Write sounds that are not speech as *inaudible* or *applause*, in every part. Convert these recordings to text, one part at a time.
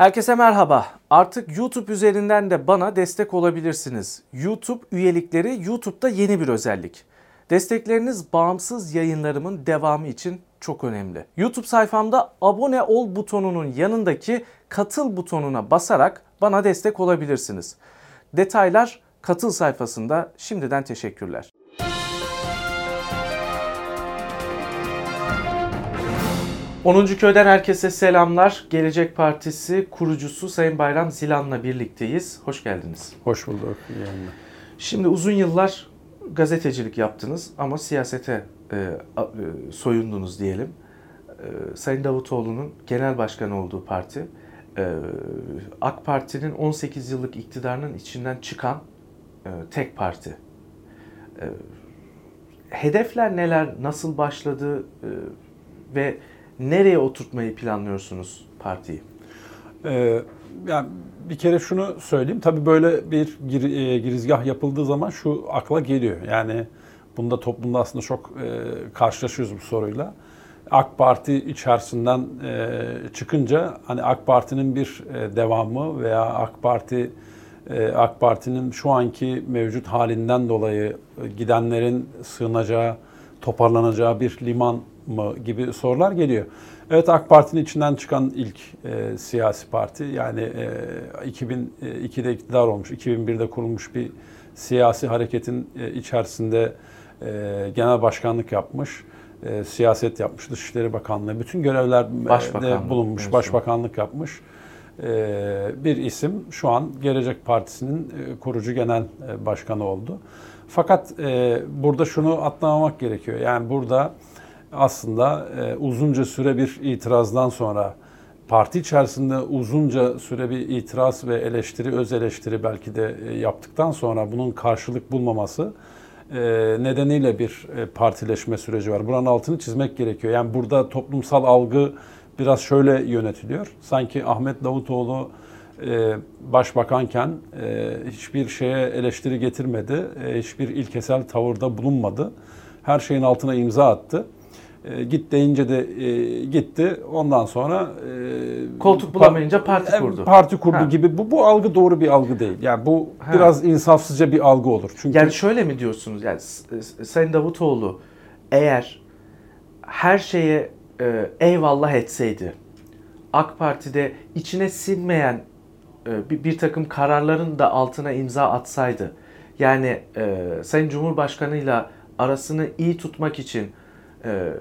Herkese merhaba. Artık YouTube üzerinden de bana destek olabilirsiniz. YouTube üyelikleri YouTube'da yeni bir özellik. Destekleriniz bağımsız yayınlarımın devamı için çok önemli. YouTube sayfamda abone ol butonunun yanındaki katıl butonuna basarak bana destek olabilirsiniz. Detaylar katıl sayfasında şimdiden teşekkürler. 10. Köy'den herkese selamlar. Gelecek Partisi kurucusu Sayın Bayram Zilan'la birlikteyiz. Hoş geldiniz. Hoş bulduk. İyi Şimdi uzun yıllar gazetecilik yaptınız ama siyasete e, e, soyundunuz diyelim. E, Sayın Davutoğlu'nun genel başkanı olduğu parti, e, AK Parti'nin 18 yıllık iktidarının içinden çıkan e, tek parti. E, hedefler neler, nasıl başladı e, ve nereye oturtmayı planlıyorsunuz partiyi? Ee, yani bir kere şunu söyleyeyim. Tabii böyle bir gir, e, girizgah yapıldığı zaman şu akla geliyor. Yani bunda toplumda aslında çok e, karşılaşıyoruz bu soruyla. AK Parti içerisinden e, çıkınca hani AK Parti'nin bir e, devamı veya AK Parti e, AK Parti'nin şu anki mevcut halinden dolayı e, gidenlerin sığınacağı, toparlanacağı bir liman mı gibi sorular geliyor. Evet AK Parti'nin içinden çıkan ilk e, siyasi parti yani e, 2002'de iktidar olmuş, 2001'de kurulmuş bir siyasi hareketin e, içerisinde e, genel başkanlık yapmış, e, siyaset yapmış, Dışişleri Bakanlığı, bütün görevlerde bulunmuş, evet. başbakanlık yapmış e, bir isim şu an Gelecek Partisi'nin e, kurucu genel e, başkanı oldu. Fakat e, burada şunu atlamamak gerekiyor. Yani burada aslında e, uzunca süre bir itirazdan sonra parti içerisinde uzunca süre bir itiraz ve eleştiri, öz eleştiri belki de e, yaptıktan sonra bunun karşılık bulmaması e, nedeniyle bir e, partileşme süreci var. Buranın altını çizmek gerekiyor. Yani burada toplumsal algı biraz şöyle yönetiliyor. Sanki Ahmet Davutoğlu e, başbakanken e, hiçbir şeye eleştiri getirmedi, e, hiçbir ilkesel tavırda bulunmadı. Her şeyin altına imza attı. E, git deyince de e, gitti. Ondan sonra e, koltuk bulamayınca parti kurdu. Parti kurdu ha. gibi. Bu bu algı doğru bir algı değil. Yani bu ha. biraz insafsızca bir algı olur. Çünkü Yani şöyle mi diyorsunuz? Yani Sayın Davutoğlu eğer her şeye e, eyvallah etseydi AK Parti'de içine sinmeyen e, bir, bir takım kararların da altına imza atsaydı yani e, Sayın Cumhurbaşkanı'yla arasını iyi tutmak için e,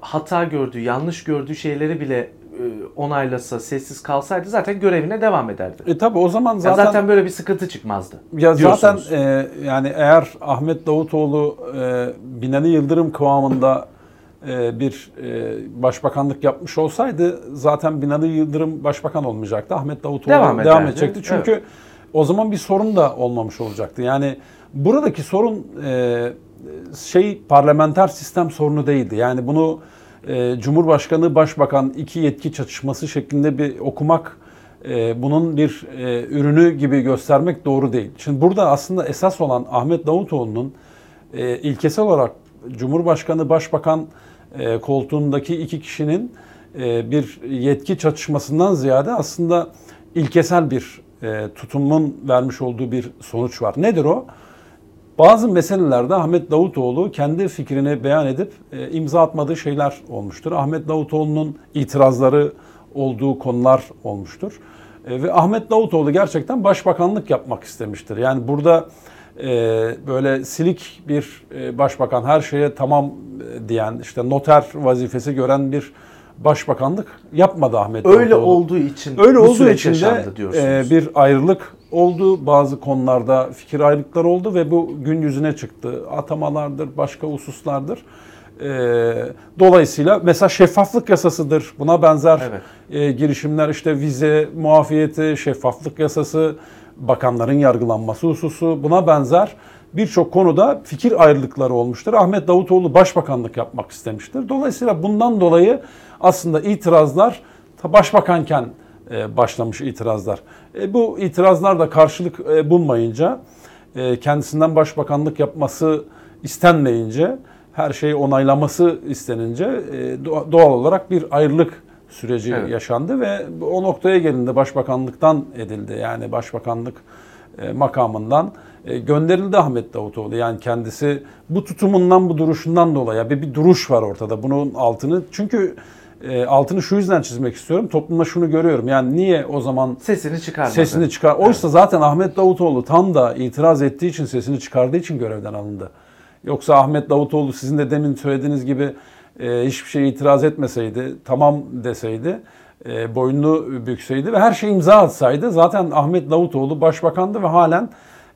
hata gördüğü, yanlış gördüğü şeyleri bile e, onaylasa, sessiz kalsaydı zaten görevine devam ederdi. E tabi o zaman zaten ya zaten böyle bir sıkıntı çıkmazdı. Ya zaten e, yani eğer Ahmet Davutoğlu e, Binali Yıldırım kıvamında e, bir e, başbakanlık yapmış olsaydı zaten Binali Yıldırım başbakan olmayacaktı. Ahmet Davutoğlu devam, devam edecekti. Çünkü evet. o zaman bir sorun da olmamış olacaktı. Yani buradaki sorun e, şey parlamenter sistem sorunu değildi. Yani bunu e, Cumhurbaşkanı, Başbakan iki yetki çatışması şeklinde bir okumak e, bunun bir e, ürünü gibi göstermek doğru değil. Şimdi burada aslında esas olan Ahmet Davutoğlu'nun e, ilkesel olarak Cumhurbaşkanı, Başbakan e, koltuğundaki iki kişinin e, bir yetki çatışmasından ziyade aslında ilkesel bir e, tutumun vermiş olduğu bir sonuç var. Nedir o? Bazı meselelerde Ahmet Davutoğlu kendi fikrini beyan edip e, imza atmadığı şeyler olmuştur. Ahmet Davutoğlu'nun itirazları olduğu konular olmuştur. E, ve Ahmet Davutoğlu gerçekten başbakanlık yapmak istemiştir. Yani burada e, böyle silik bir e, başbakan her şeye tamam e, diyen işte noter vazifesi gören bir başbakanlık yapmadı Ahmet Öyle Davutoğlu. olduğu için Öyle olduğu için de e, bir ayrılık oldu. Bazı konularda fikir ayrılıkları oldu ve bu gün yüzüne çıktı. Atamalardır, başka hususlardır. E, dolayısıyla mesela şeffaflık yasasıdır. Buna benzer evet. e, girişimler işte vize muafiyeti, şeffaflık yasası, bakanların yargılanması hususu buna benzer birçok konuda fikir ayrılıkları olmuştur. Ahmet Davutoğlu başbakanlık yapmak istemiştir. Dolayısıyla bundan dolayı aslında itirazlar başbakanken e, başlamış itirazlar. E, bu itirazlar da karşılık e, bulmayınca kendisinden başbakanlık yapması istenmeyince her şeyi onaylaması istenince doğal olarak bir ayrılık süreci Evet. yaşandı ve o noktaya gelindi başbakanlıktan edildi. Yani başbakanlık e, makamından e, gönderildi Ahmet Davutoğlu. Yani kendisi bu tutumundan bu duruşundan dolayı bir, bir duruş var ortada. Bunun altını çünkü e, altını şu yüzden çizmek istiyorum. Toplumda şunu görüyorum. Yani niye o zaman Sesini çıkarmadı. sesini çıkar. Oysa zaten Ahmet Davutoğlu tam da itiraz ettiği için sesini çıkardığı için görevden alındı. Yoksa Ahmet Davutoğlu sizin de demin söylediğiniz gibi e, hiçbir şeye itiraz etmeseydi, tamam deseydi, e, boynunu bükseydi ve her şey imza atsaydı zaten Ahmet Davutoğlu başbakandı ve halen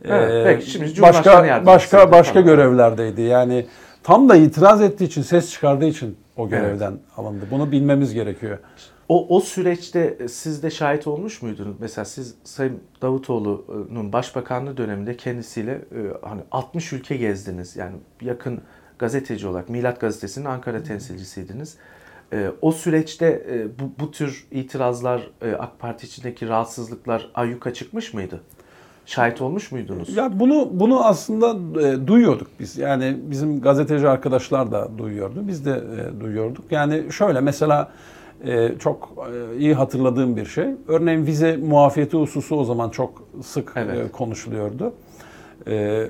e, Evet, peki, şimdi başka başka başka tamam. görevlerdeydi. Yani tam da itiraz ettiği için, ses çıkardığı için o görevden alındı. Bunu bilmemiz gerekiyor. O, o süreçte siz de şahit olmuş muydunuz? Mesela siz Sayın Davutoğlu'nun başbakanlığı döneminde kendisiyle e, hani 60 ülke gezdiniz. Yani yakın gazeteci olarak Milat Gazetesi'nin Ankara temsilcisiydiniz. E, o süreçte e, bu, bu tür itirazlar, e, AK Parti içindeki rahatsızlıklar ayyuka çıkmış mıydı? Şahit olmuş muydunuz? Ya bunu bunu aslında e, duyuyorduk biz. Yani bizim gazeteci arkadaşlar da duyuyordu. Biz de e, duyuyorduk. Yani şöyle mesela e, çok e, iyi hatırladığım bir şey. Örneğin vize muafiyeti hususu o zaman çok sık e, Evet. konuşuluyordu. E,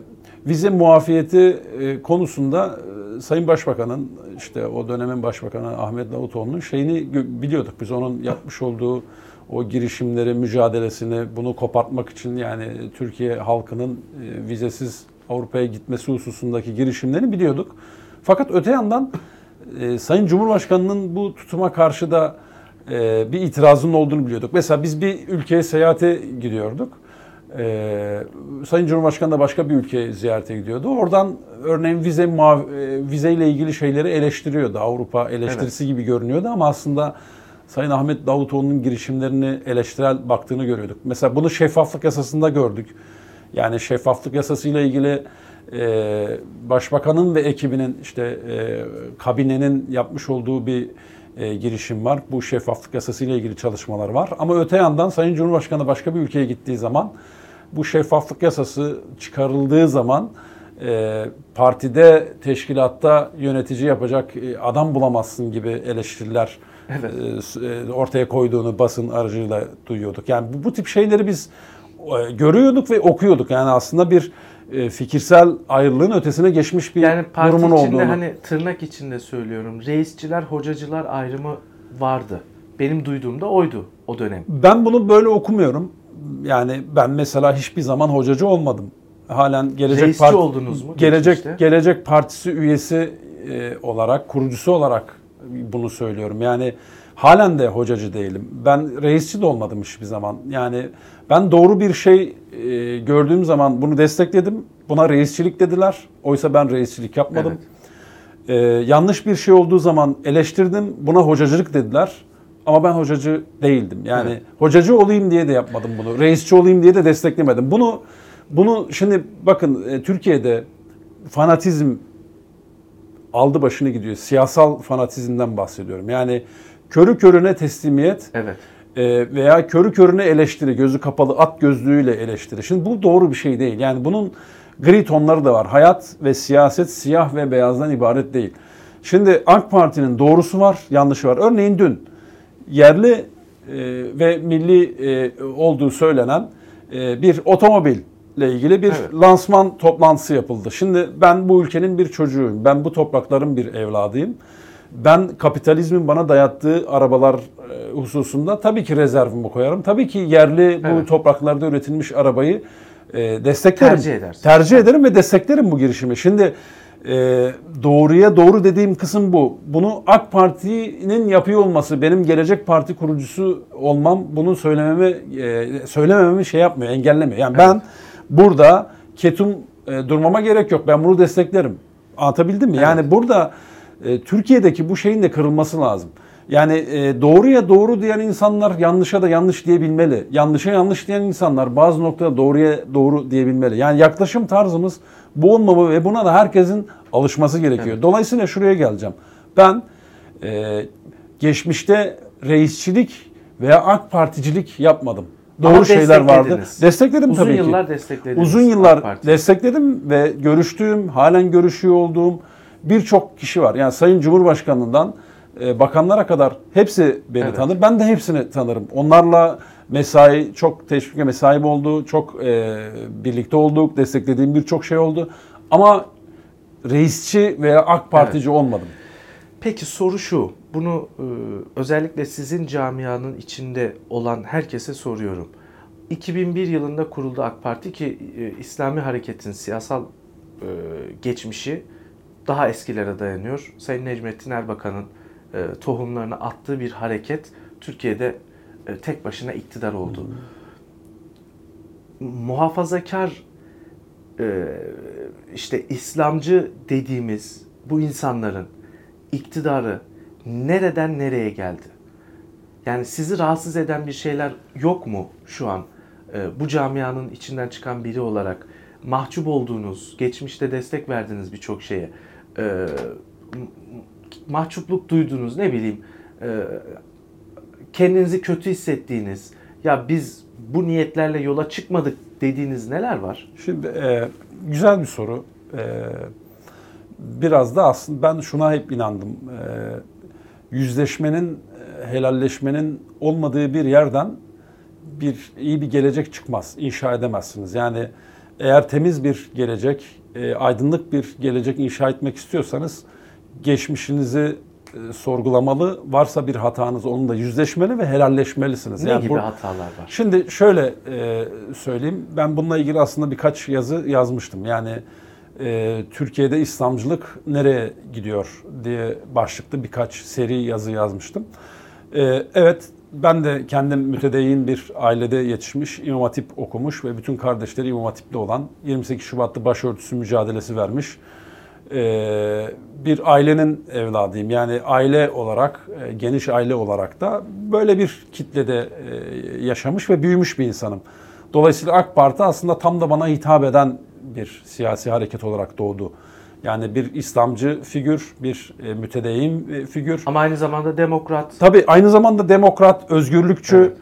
vize muafiyeti e, konusunda e, Sayın Başbakan'ın işte o dönemin başbakanı Ahmet Davutoğlu'nun şeyini biliyorduk. Biz onun yapmış olduğu o girişimleri, mücadelesini bunu kopartmak için yani Türkiye halkının e, vizesiz Avrupa'ya gitmesi hususundaki girişimlerini biliyorduk. Fakat öte yandan e, Sayın Cumhurbaşkanı'nın bu tutuma karşı da e, bir itirazının olduğunu biliyorduk. Mesela biz bir ülkeye seyahate gidiyorduk. Ee, Sayın Cumhurbaşkanı da başka bir ülkeye ziyarete gidiyordu. Oradan örneğin vize muav- e, vizeyle ilgili şeyleri eleştiriyordu. Avrupa eleştirisi gibi görünüyordu ama aslında Sayın Ahmet Davutoğlu'nun girişimlerini eleştirel baktığını görüyorduk. Mesela bunu şeffaflık yasasında gördük. Yani şeffaflık yasasıyla ilgili e, başbakanın ve ekibinin işte e, kabinenin yapmış olduğu bir e, girişim var. Bu şeffaflık yasasıyla ilgili çalışmalar var. Ama öte yandan Sayın Cumhurbaşkanı başka bir ülkeye gittiği zaman bu şeffaflık yasası çıkarıldığı zaman e, partide, teşkilatta yönetici yapacak e, adam bulamazsın gibi eleştiriler Evet. e, s- e, ortaya koyduğunu basın aracılığıyla duyuyorduk. Yani bu, bu tip şeyleri biz e, görüyorduk ve okuyorduk. Yani aslında bir e, fikirsel ayrılığın ötesine geçmiş bir Yani parti durumun içinde olduğunu. hani tırnak içinde söylüyorum. Reisçiler, hocacılar ayrımı vardı. Benim duyduğumda oydu o dönem. Ben bunu böyle okumuyorum. Yani ben mesela hiçbir zaman hocacı olmadım. Halen Gelecek Reisçi Parti oldunuz mu Gelecek geçmişte? Gelecek Partisi üyesi e, olarak, kurucusu olarak bunu söylüyorum. Yani halen de hocacı değilim. Ben reisçi de olmadım hiçbir zaman. Yani ben doğru bir şey e, gördüğüm zaman bunu destekledim. Buna reisçilik dediler. Oysa ben reisçilik yapmadım. Evet. Ee, yanlış bir şey olduğu zaman eleştirdim. Buna hocacılık dediler. Ama ben hocacı değildim. Yani Evet. hocacı olayım diye de yapmadım bunu. Reisçi olayım diye de desteklemedim. Bunu bunu şimdi bakın e, Türkiye'de fanatizm aldı başını gidiyor. Siyasal fanatizmden bahsediyorum. Yani körü körüne teslimiyet Evet. e, veya körü körüne eleştiri, gözü kapalı at gözlüğüyle eleştiri. Şimdi bu doğru bir şey değil. Yani bunun gri tonları da var. Hayat ve siyaset siyah ve beyazdan ibaret değil. Şimdi AK Parti'nin doğrusu var, yanlışı var. Örneğin dün yerli e, ve milli e, olduğu söylenen e, bir otomobil ile ilgili bir Evet. lansman toplantısı yapıldı. Şimdi ben bu ülkenin bir çocuğuyum. Ben bu toprakların bir evladıyım. Ben kapitalizmin bana dayattığı arabalar e, hususunda tabii ki rezervimi koyarım. Tabii ki yerli bu Evet. topraklarda üretilmiş arabayı e, desteklerim. Tercih edersin. Tercih ederim ve desteklerim bu girişimi. Şimdi e, doğruya doğru dediğim kısım bu. Bunu AK Parti'nin yapıyor olması, benim Gelecek Parti kurucusu olmam bunu söylememi e, söylemememi şey yapmıyor, engellemiyor. Yani ben burada ketum e, durmama gerek yok. Ben bunu desteklerim. Anlatabildim mi? Yani burada e, Türkiye'deki bu şeyin de kırılması lazım. Yani e, doğruya doğru diyen insanlar yanlışa da yanlış diyebilmeli. Yanlışa yanlış diyen insanlar bazı noktada doğruya doğru diyebilmeli. Yani yaklaşım tarzımız bu olmamalı ve buna da herkesin alışması gerekiyor. Dolayısıyla şuraya geleceğim. Ben e, geçmişte reisçilik veya AK Particilik yapmadım. Doğru Ama şeyler vardı. Destekledim Uzun tabii ki. yıllar desteklediniz Uzun yıllar destekledim ve görüştüğüm, halen görüşüyor olduğum birçok kişi var. Yani Sayın Cumhurbaşkanı'ndan e, bakanlara kadar hepsi beni Evet. tanır. Ben de hepsini tanırım. Onlarla mesai çok teşvik ve mesaim oldu. Çok e, birlikte olduk. Desteklediğim birçok şey oldu. Ama reisçi veya AK Partici olmadım. Peki soru şu. Bunu e, özellikle sizin camianın içinde olan herkese soruyorum. 2001 yılında kuruldu AK Parti ki e, İslami hareketin siyasal e, geçmişi daha eskilere dayanıyor. Sayın Necmettin Erbakan'ın e, tohumlarını attığı bir hareket Türkiye'de e, tek başına iktidar oldu. Muhafazakar e, işte İslamcı dediğimiz bu insanların iktidarı nereden nereye geldi? Yani sizi rahatsız eden bir şeyler yok mu şu an? E, bu camianın içinden çıkan biri olarak mahcup olduğunuz, geçmişte destek verdiğiniz birçok şeye e, mahcupluk duyduğunuz ne bileyim e, kendinizi kötü hissettiğiniz ya biz bu niyetlerle yola çıkmadık dediğiniz neler var? Şimdi e, güzel bir soru. E, biraz da aslında ben şuna hep inandım. E, yüzleşmenin, e, helalleşmenin olmadığı bir yerden bir iyi bir gelecek çıkmaz. İnşa edemezsiniz. Yani eğer temiz bir gelecek, e, aydınlık bir gelecek inşa etmek istiyorsanız geçmişinizi e, sorgulamalı. Varsa bir hatanız onunla yüzleşmeli ve helalleşmelisiniz. Ne Yani gibi bu- hatalar var? Şimdi şöyle e, söyleyeyim. Ben bununla ilgili aslında birkaç yazı yazmıştım. Yani e, Türkiye'de İslamcılık nereye gidiyor diye başlıklı birkaç seri yazı yazmıştım. E, evet ben de kendim mütedeyyin bir ailede yetişmiş, İmam Hatip okumuş ve bütün kardeşleri İmam Hatip'te olan 28 Şubat'ta başörtüsü mücadelesi vermiş e, bir ailenin evladıyım. Yani aile olarak, e, geniş aile olarak da böyle bir kitlede e, yaşamış ve büyümüş bir insanım. Dolayısıyla AK Parti aslında tam da bana hitap eden bir siyasi hareket olarak doğdu. Yani bir İslamcı figür, bir e, mütedeyyin e, figür. Ama aynı zamanda demokrat. Tabii aynı zamanda demokrat, özgürlükçü,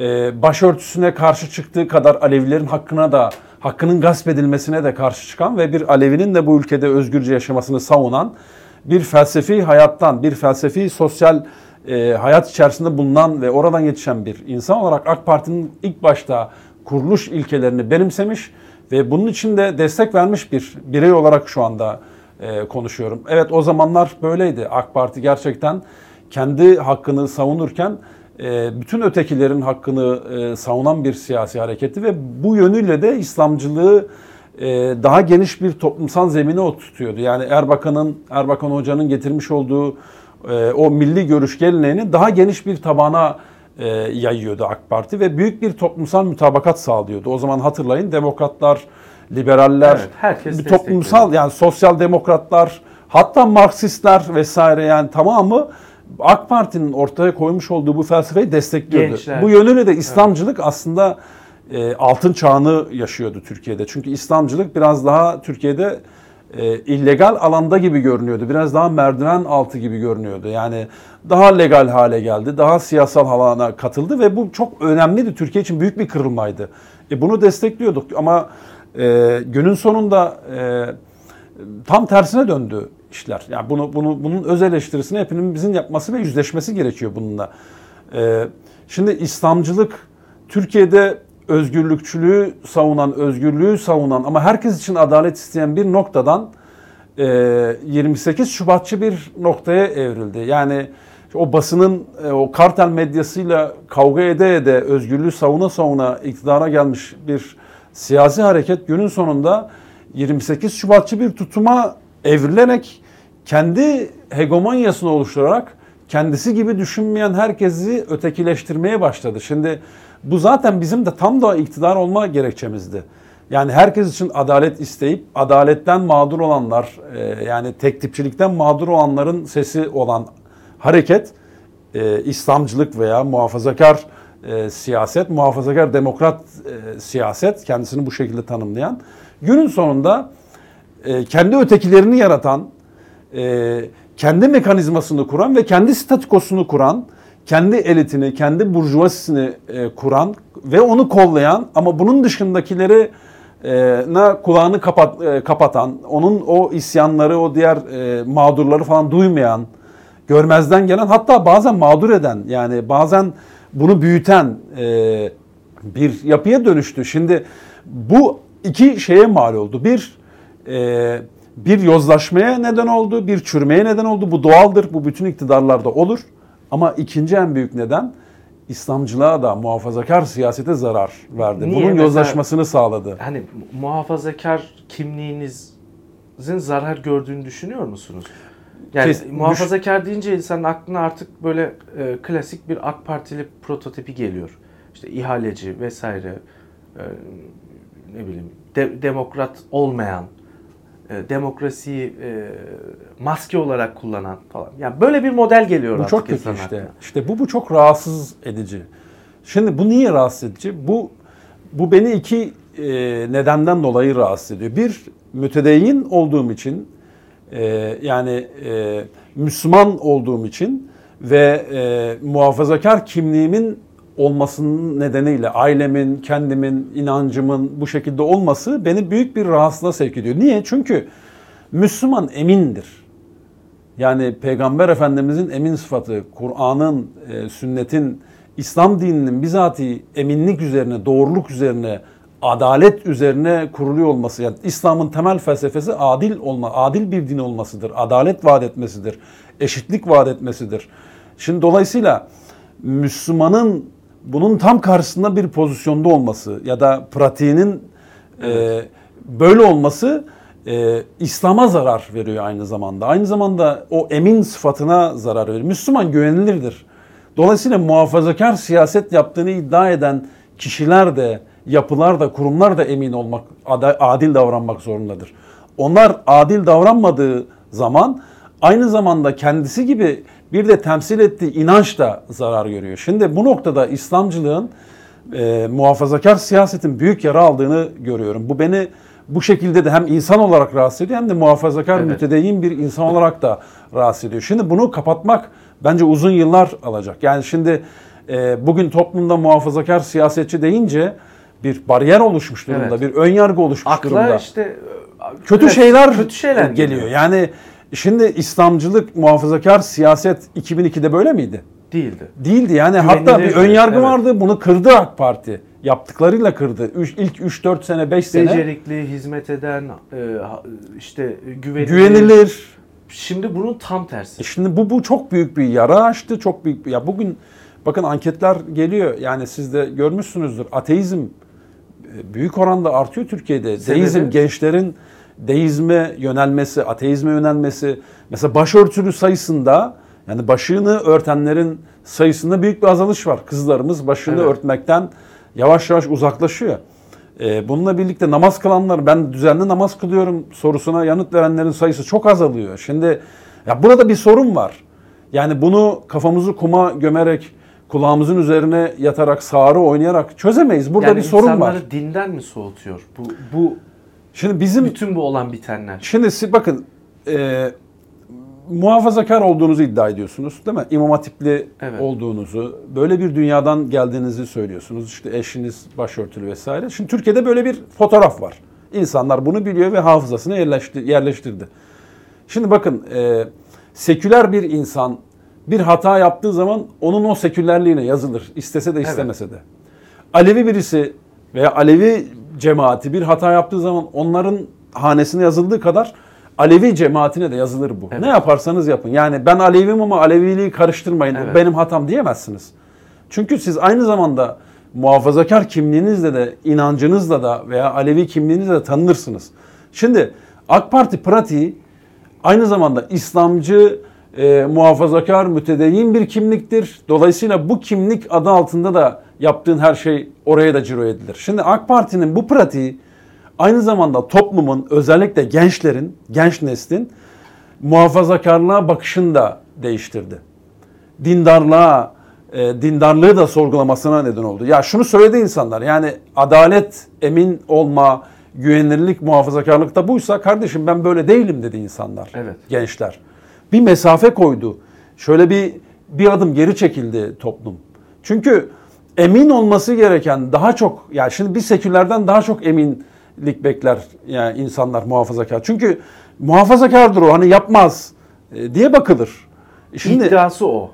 e, başörtüsüne karşı çıktığı kadar Alevilerin hakkına da hakkının gasp edilmesine de karşı çıkan ve bir Alevinin de bu ülkede özgürce yaşamasını savunan bir felsefi hayattan, bir felsefi sosyal e, hayat içerisinde bulunan ve oradan yetişen bir insan olarak AK Parti'nin ilk başta kuruluş ilkelerini benimsemiş ve bunun için de destek vermiş bir birey olarak şu anda e, konuşuyorum. Evet o zamanlar böyleydi. AK Parti gerçekten kendi hakkını savunurken e, bütün ötekilerin hakkını e, savunan bir siyasi hareketti ve bu yönüyle de İslamcılığı e, daha geniş bir toplumsal zemine oturtuyordu. Yani Erbakan'ın, Erbakan Hoca'nın getirmiş olduğu e, o milli görüş geleneğini daha geniş bir tabana e, yayıyordu AK Parti ve büyük bir toplumsal mütabakat sağlıyordu. O zaman hatırlayın demokratlar, liberaller, Evet, herkes bir toplumsal yani sosyal demokratlar, hatta Marksistler vesaire yani tamamı AK Parti'nin ortaya koymuş olduğu bu felsefeyi destekliyordu. Gençler. Bu yönüyle de İslamcılık aslında e, altın çağını yaşıyordu Türkiye'de. Çünkü İslamcılık biraz daha Türkiye'de e, illegal alanda gibi görünüyordu. Biraz daha merdiven altı gibi görünüyordu. Yani daha legal hale geldi. Daha siyasal alana katıldı ve bu çok önemliydi. Türkiye için büyük bir kırılmaydı. E, bunu destekliyorduk ama e, günün sonunda e, tam tersine döndü işler. Yani bunu bunu bunun öz eleştirisini hepimizin yapması ve yüzleşmesi gerekiyor bununla. Ee, şimdi İslamcılık Türkiye'de özgürlükçülüğü savunan, özgürlüğü savunan ama herkes için adalet isteyen bir noktadan e, 28 Şubatçı bir noktaya evrildi. Yani o basının e, o kartel medyasıyla kavga ede ede özgürlüğü savuna savuna iktidara gelmiş bir siyasi hareket günün sonunda 28 Şubatçı bir tutuma evrilerek kendi hegemonyasını oluşturarak kendisi gibi düşünmeyen herkesi ötekileştirmeye başladı. Şimdi bu zaten bizim de tam da iktidar olma gerekçemizdi. Yani herkes için adalet isteyip adaletten mağdur olanlar e, yani tek tipçilikten mağdur olanların sesi olan hareket e, İslamcılık veya muhafazakar e, siyaset, muhafazakar demokrat e, siyaset kendisini bu şekilde tanımlayan günün sonunda e, kendi ötekilerini yaratan, e, kendi mekanizmasını kuran ve kendi statükosunu kuran, kendi elitini, kendi burjuvasisini e, kuran ve onu kollayan ama bunun dışındakileri e, na kulağını kapat, e, kapatan, onun o isyanları, o diğer e, mağdurları falan duymayan görmezden gelen hatta bazen mağdur eden yani bazen bunu büyüten e, bir yapıya dönüştü. Şimdi bu iki şeye mal oldu. Bir e, bir yozlaşmaya neden oldu, bir çürümeye neden oldu. Bu doğaldır, bu bütün iktidarlarda olur. Ama ikinci en büyük neden İslamcılığa da muhafazakar siyasete zarar verdi. Niye? Bunun Mesela- yozlaşmasını sağladı. Hani muhafazakar kimliğinizin zarar gördüğünü düşünüyor musunuz? Yani Kes- muhafazakar deyince insanın aklına artık böyle e, klasik bir AK Partili prototipi geliyor. İşte ihaleci vesaire e, ne bileyim de- demokrat olmayan e, demokrasiyi e, maske olarak kullanan falan. Yani böyle bir model geliyor Bu artık çok kötü işte. İşte bu bu çok rahatsız edici. Şimdi bu niye rahatsız edici? Bu bu beni iki e, nedenden dolayı rahatsız ediyor. Bir mütedeyyin olduğum için e, yani e, Müslüman olduğum için ve e, muhafazakar kimliğimin olmasının nedeniyle ailemin, kendimin, inancımın bu şekilde olması beni büyük bir rahatsızlığa sevk ediyor. Niye? Çünkü Müslüman emindir. Yani Peygamber Efendimizin emin sıfatı, Kur'an'ın, e, sünnetin, İslam dininin bizatihi eminlik üzerine, doğruluk üzerine, adalet üzerine kuruluyor olması. Yani İslam'ın temel felsefesi adil olma, adil bir din olmasıdır. Adalet vaat etmesidir. Eşitlik vaat etmesidir. Şimdi dolayısıyla Müslümanın bunun tam karşısında bir pozisyonda olması ya da pratiğinin e, böyle olması e, İslam'a zarar veriyor aynı zamanda. Aynı zamanda o emin sıfatına zarar veriyor. Müslüman güvenilirdir. Dolayısıyla muhafazakar siyaset yaptığını iddia eden kişiler de, yapılar da, kurumlar da emin olmak, adil davranmak zorundadır. Onlar adil davranmadığı zaman aynı zamanda kendisi gibi bir de temsil ettiği inanç da zarar görüyor. Şimdi bu noktada İslamcılığın e, muhafazakar siyasetin büyük yara aldığını görüyorum. Bu beni bu şekilde de hem insan olarak rahatsız ediyor hem de muhafazakar Evet. mütedeyyin bir insan olarak da rahatsız ediyor. Şimdi bunu kapatmak bence uzun yıllar alacak. Yani şimdi e, bugün toplumda muhafazakar siyasetçi deyince bir bariyer oluşmuş durumda, Evet. bir ön yargı oluşmuş Akla durumda işte e, kötü evet, şeyler kötü şeyler geliyor. Yani şimdi İslamcılık, muhafazakar siyaset 2002'de böyle miydi? değildi. Değildi yani Güvenilir hatta bir ön yargı evet. vardı. Bunu kırdı AK Parti. Yaptıklarıyla kırdı. Üç, ilk 3-4 sene 5 sene Becerikli, hizmet eden, e, işte güvenilir. güvenilir. Şimdi bunun tam tersi. E Şimdi bu bu çok büyük bir yara açtı. Çok büyük bir ya bugün bakın anketler geliyor. Yani siz de görmüşsünüzdür. Ateizm e, büyük oranda artıyor Türkiye'de. Sebebi? Deizm gençlerin deizme yönelmesi, ateizme yönelmesi. Mesela başörtülü sayısında yani başını örtenlerin sayısında büyük bir azalış var. Kızlarımız başını Evet. örtmekten yavaş yavaş uzaklaşıyor. Ee, bununla birlikte namaz kılanlar ben düzenli namaz kılıyorum sorusuna yanıt verenlerin sayısı çok azalıyor. Şimdi ya burada bir sorun var. Yani bunu kafamızı kuma gömerek kulağımızın üzerine yatarak sağırı oynayarak çözemeyiz. Burada yani bir sorun var. insanları dinden mi soğutuyor? Bu, bu Şimdi bizim bütün bu olan bitenler. Şimdi siz bakın e, muhafazakar olduğunuzu iddia ediyorsunuz değil mi? İmam Hatipli Evet. olduğunuzu, böyle bir dünyadan geldiğinizi söylüyorsunuz. İşte eşiniz başörtülü vesaire. Şimdi Türkiye'de böyle bir fotoğraf var. İnsanlar bunu biliyor ve hafızasına yerleşti, yerleştirdi. Şimdi bakın e, seküler bir insan bir hata yaptığı zaman onun o sekülerliğine yazılır. istese de istemese de. Alevi birisi veya Alevi cemaati bir hata yaptığı zaman onların hanesine yazıldığı kadar Alevi cemaatine de yazılır bu. Evet. Ne yaparsanız yapın. Yani ben Alevim ama Aleviliği karıştırmayın. Evet. Benim hatam diyemezsiniz. Çünkü siz aynı zamanda muhafazakar kimliğinizle de inancınızla da veya Alevi kimliğinizle de tanınırsınız. Şimdi AK Parti pratiği aynı zamanda İslamcı, e, muhafazakar, mütedeyyin bir kimliktir. Dolayısıyla bu kimlik adı altında da yaptığın her şey oraya da ciro edilir. Şimdi AK Parti'nin bu pratiği aynı zamanda toplumun özellikle gençlerin, genç neslin muhafazakarlığa bakışını da değiştirdi. Dindarlığa, e, dindarlığı da sorgulamasına neden oldu. Ya şunu söyledi insanlar yani adalet, emin olma, güvenilirlik, muhafazakarlık da buysa kardeşim ben böyle değilim dedi insanlar. Evet. Gençler. Bir mesafe koydu. Şöyle bir bir adım geri çekildi toplum. Çünkü emin olması gereken daha çok yani şimdi bir sekülerden daha çok eminlik bekler yani insanlar muhafazakar. Çünkü muhafazakardır o hani yapmaz e, diye bakılır. Şimdi, İddiası o.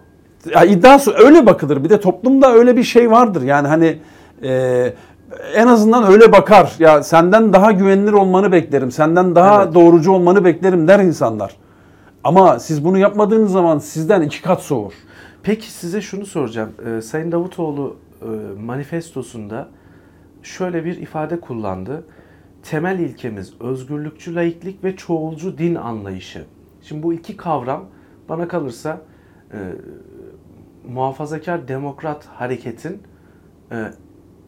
Ya iddiası öyle bakılır. Bir de toplumda öyle bir şey vardır. Yani hani e, en azından öyle bakar. Ya senden daha güvenilir olmanı beklerim. Senden daha evet. doğrucu olmanı beklerim der insanlar. Ama siz bunu yapmadığınız zaman sizden iki kat soğur. Peki size şunu soracağım. Ee, Sayın Davutoğlu e, manifestosunda şöyle bir ifade kullandı. Temel ilkemiz özgürlükçü laiklik ve çoğulcu din anlayışı. Şimdi bu iki kavram bana kalırsa e, muhafazakar demokrat hareketin e,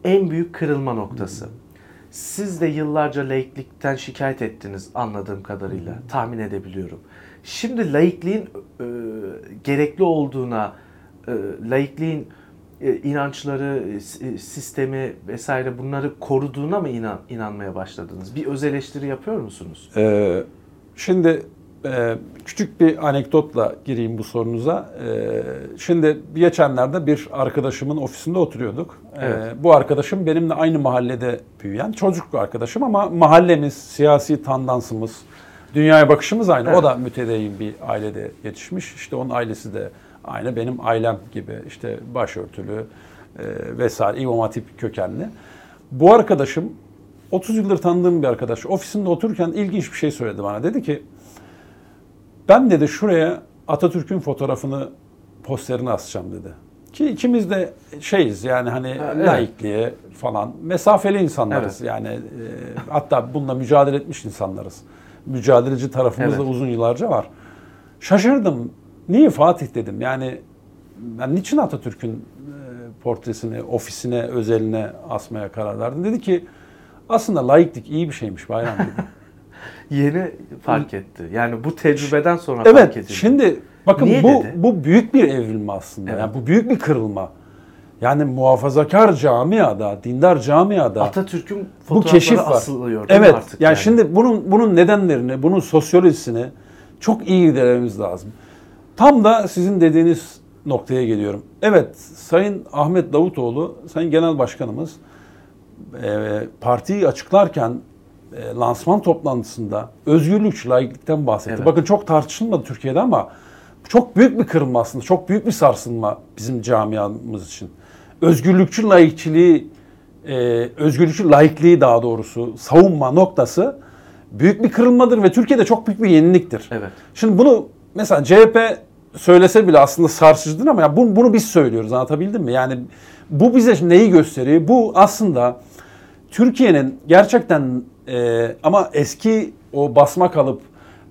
en büyük kırılma noktası. Siz de yıllarca laiklikten şikayet ettiniz anladığım kadarıyla. Tahmin edebiliyorum. Şimdi laikliğin e, gerekli olduğuna, e, laikliğin e, inançları, e, sistemi vesaire bunları koruduğuna mı inan, inanmaya başladınız? Bir öz eleştiri yapıyor musunuz? Ee, şimdi e, küçük bir anekdotla gireyim bu sorunuza. E, şimdi geçenlerde bir arkadaşımın ofisinde oturuyorduk. E, evet. E, bu arkadaşım benimle aynı mahallede büyüyen çocuk arkadaşım ama mahallemiz, siyasi tandansımız, dünyaya bakışımız aynı. Evet. O da mütedeyyin bir ailede yetişmiş. İşte onun ailesi de aynı benim ailem gibi işte başörtülü e, vesaire İmam Hatip kökenli. Bu arkadaşım 30 yıldır tanıdığım bir arkadaş. Ofisinde otururken ilginç bir şey söyledi bana. Dedi ki ben dedi şuraya Atatürk'ün fotoğrafını posterini asacağım dedi. Ki ikimiz de şeyiz yani hani ha, evet. laikliğe falan mesafeli insanlarız. Evet. Yani e, hatta bununla mücadele etmiş insanlarız. Mücadeleci tarafımız evet. da uzun yıllarca var. Şaşırdım. Niye Fatih dedim. Yani ben niçin Atatürk'ün e, portresini ofisine, özeline asmaya karar verdim? Dedi ki aslında laiklik iyi bir şeymiş Bayram dedi. *laughs* Yeni fark etti. Yani bu tecrübeden sonra evet, fark edildi. Evet. Şimdi bakın Niye bu dedi? bu büyük bir evrilme aslında. Evet. Yani bu büyük bir kırılma. Yani muhafazakar camiada, dindar camiada Atatürk'ün bu keşif var. asılıyor. Evet. Artık yani, yani şimdi bunun bunun nedenlerini, bunun sosyolojisini çok iyi irdelememiz lazım. Tam da sizin dediğiniz noktaya geliyorum. Evet, Sayın Ahmet Davutoğlu, Sayın Genel Başkanımız e, partiyi açıklarken e, lansman toplantısında özgürlük, laiklikten bahsetti. Evet. Bakın çok tartışılmadı Türkiye'de ama çok büyük bir kırılma aslında. Çok büyük bir sarsılma bizim camiamız için. Özgürlükçü laikçiliği, e, özgürlükçü laikliği daha doğrusu savunma noktası büyük bir kırılmadır ve Türkiye'de çok büyük bir yeniliktir. Evet. Şimdi bunu mesela CHP söylese bile aslında sarsıcıdır ama ya bunu, bunu biz söylüyoruz anlatabildim mi? Yani bu bize neyi gösteriyor? Bu aslında Türkiye'nin gerçekten e, ama eski o basma kalıp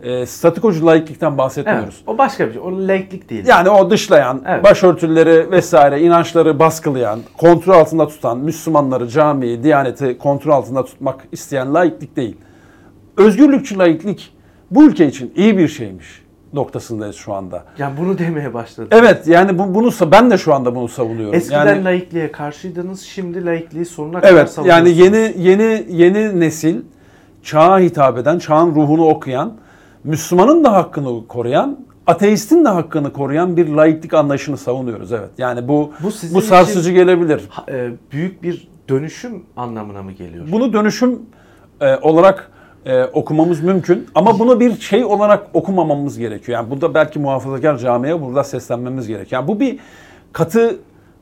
e, statikocu laiklikten bahsetmiyoruz. Evet, o başka bir şey. O laiklik değil. Yani o dışlayan, evet. başörtüleri vesaire inançları baskılayan, kontrol altında tutan, Müslümanları, camiyi, diyaneti kontrol altında tutmak isteyen laiklik değil. Özgürlükçü laiklik bu ülke için iyi bir şeymiş noktasındayız şu anda. Yani bunu demeye başladı. Evet yani bu, bunu ben de şu anda bunu savunuyorum. Eskiden yani, laikliğe karşıydınız, şimdi laikliği sonuna kadar evet, savunuyorsunuz. Yani yeni yeni yeni nesil çağa hitap eden, çağın ruhunu okuyan, Müslümanın da hakkını koruyan, ateistin de hakkını koruyan bir laiklik anlayışını savunuyoruz. Evet. Yani bu bu, bu sarsıcı gelebilir. E, büyük bir dönüşüm anlamına mı geliyor? Bunu dönüşüm e, olarak e, okumamız mümkün. Ama bunu bir şey olarak okumamamız gerekiyor. Yani burada belki muhafazakar camiye burada seslenmemiz gerekiyor. Yani bu bir katı,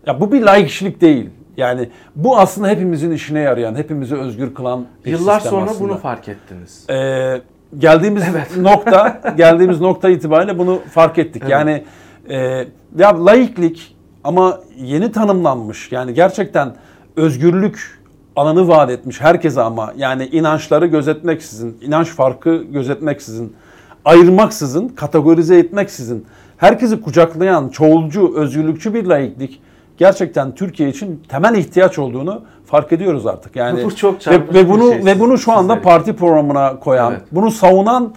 ya bu bir layık kişilik değil. Yani bu aslında hepimizin işine yarayan, hepimizi özgür kılan bir Yıllar sistem sonra aslında. bunu fark ettiniz. Ee, geldiğimiz evet. *laughs* nokta, geldiğimiz nokta itibariyle bunu fark ettik. Evet. Yani e, ya laiklik ama yeni tanımlanmış. Yani gerçekten özgürlük alanı vaat etmiş herkese ama yani inançları gözetmeksizin, inanç farkı gözetmeksizin, ayırmaksızın, kategorize etmeksizin herkesi kucaklayan çoğulcu, özgürlükçü bir laiklik gerçekten Türkiye için temel ihtiyaç olduğunu fark ediyoruz artık. Yani bu çok ve, ve bunu şey ve bunu şu anda sizleri. parti programına koyan, evet. bunu savunan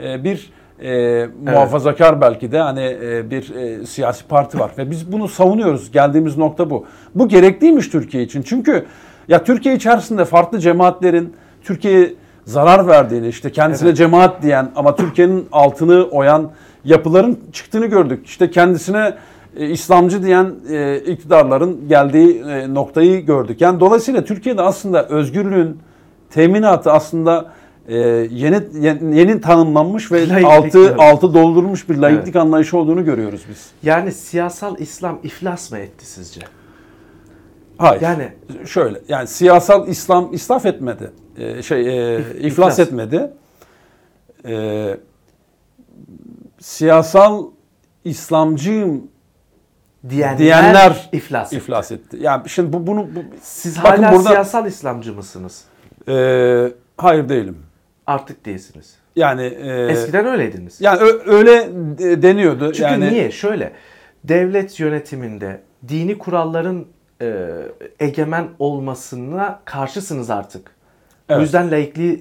e, bir e, muhafazakar evet. belki de hani e, bir e, siyasi parti var ve biz bunu savunuyoruz. Geldiğimiz nokta bu. Bu gerekliymiş Türkiye için. Çünkü ya Türkiye içerisinde farklı cemaatlerin Türkiye'ye zarar verdiğini, işte kendisine evet. cemaat diyen ama Türkiye'nin altını oyan yapıların çıktığını gördük. İşte kendisine e, İslamcı diyen e, iktidarların geldiği e, noktayı gördük. Yani dolayısıyla Türkiye'de aslında özgürlüğün teminatı aslında e, yeni, yeni yeni tanımlanmış ve Laiklik, altı evet. altı doldurulmuş bir laiklik anlayışı olduğunu görüyoruz biz. Yani siyasal İslam iflas mı etti sizce? Hayır. Yani şöyle yani siyasal İslam israf etmedi. Ee, şey e, iflas, iflas. etmedi. Ee, siyasal İslamcıyım diyenler, Diyenler iflas etti. iflas etti. Yani şimdi bu bunu bu, Siz Bakın hala burada- siyasal İslamcı mısınız? e, hayır değilim. Artık değilsiniz. Yani e, Eskiden öyleydiniz. yani ö- öyle de- deniyordu. Çünkü yani niye? Şöyle, devlet yönetiminde dini kuralların e, egemen olmasına karşısınız artık. Evet. O yüzden laikliği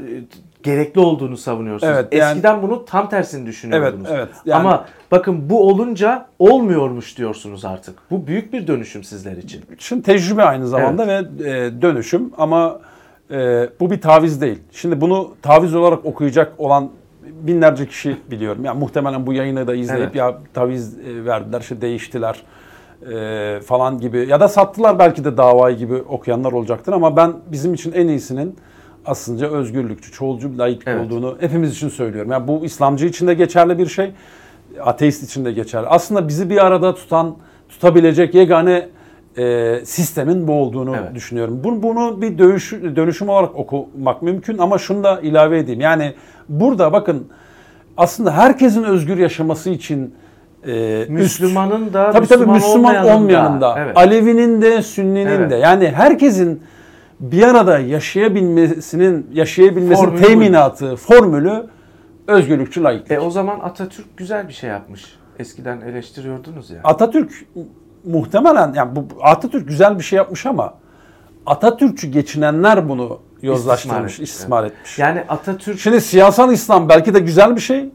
e, e, gerekli olduğunu savunuyorsunuz. Evet, yani- Eskiden bunu tam tersini düşünüyordunuz. Evet, evet. Yani- Ama bakın bu olunca olmuyormuş diyorsunuz artık. Bu büyük bir dönüşüm sizler için. Şimdi tecrübe aynı zamanda ve e, dönüşüm ama e, bu bir taviz değil. Şimdi bunu taviz olarak okuyacak olan binlerce kişi biliyorum. Yani muhtemelen bu yayını da izleyip Evet. ya taviz e, verdiler, işte değiştiler e, falan gibi ya da sattılar belki de davayı gibi okuyanlar olacaktır ama ben bizim için en iyisinin aslında özgürlükçü, çoğulcu bir laiklik Evet. olduğunu hepimiz için söylüyorum. Yani bu İslamcı için de geçerli bir şey, ateist için de geçerli. Aslında bizi bir arada tutan, tutabilecek yegane e, sistemin bu olduğunu Evet. düşünüyorum. Bunu, bunu bir dönüş, dönüşüm olarak okumak mümkün ama şunu da ilave edeyim. Yani burada bakın aslında herkesin özgür yaşaması için e, Müslümanın da Tabii tabii Müslüman, Müslüman olmayanın da. olmayanın da, Evet. Alevinin de, Sünninin Evet. de. Yani herkesin bir arada yaşayabilmesinin, yaşayabilmesinin Formülü teminatı, formülü özgürlükçü laiklik. E o zaman Atatürk güzel bir şey yapmış. Eskiden eleştiriyordunuz ya. Atatürk muhtemelen yani bu Atatürk güzel bir şey yapmış ama Atatürkçü geçinenler bunu yozlaştırmış, İstismar istismar, etmiş. Yani Atatürk Şimdi siyasal İslam belki de güzel bir şey.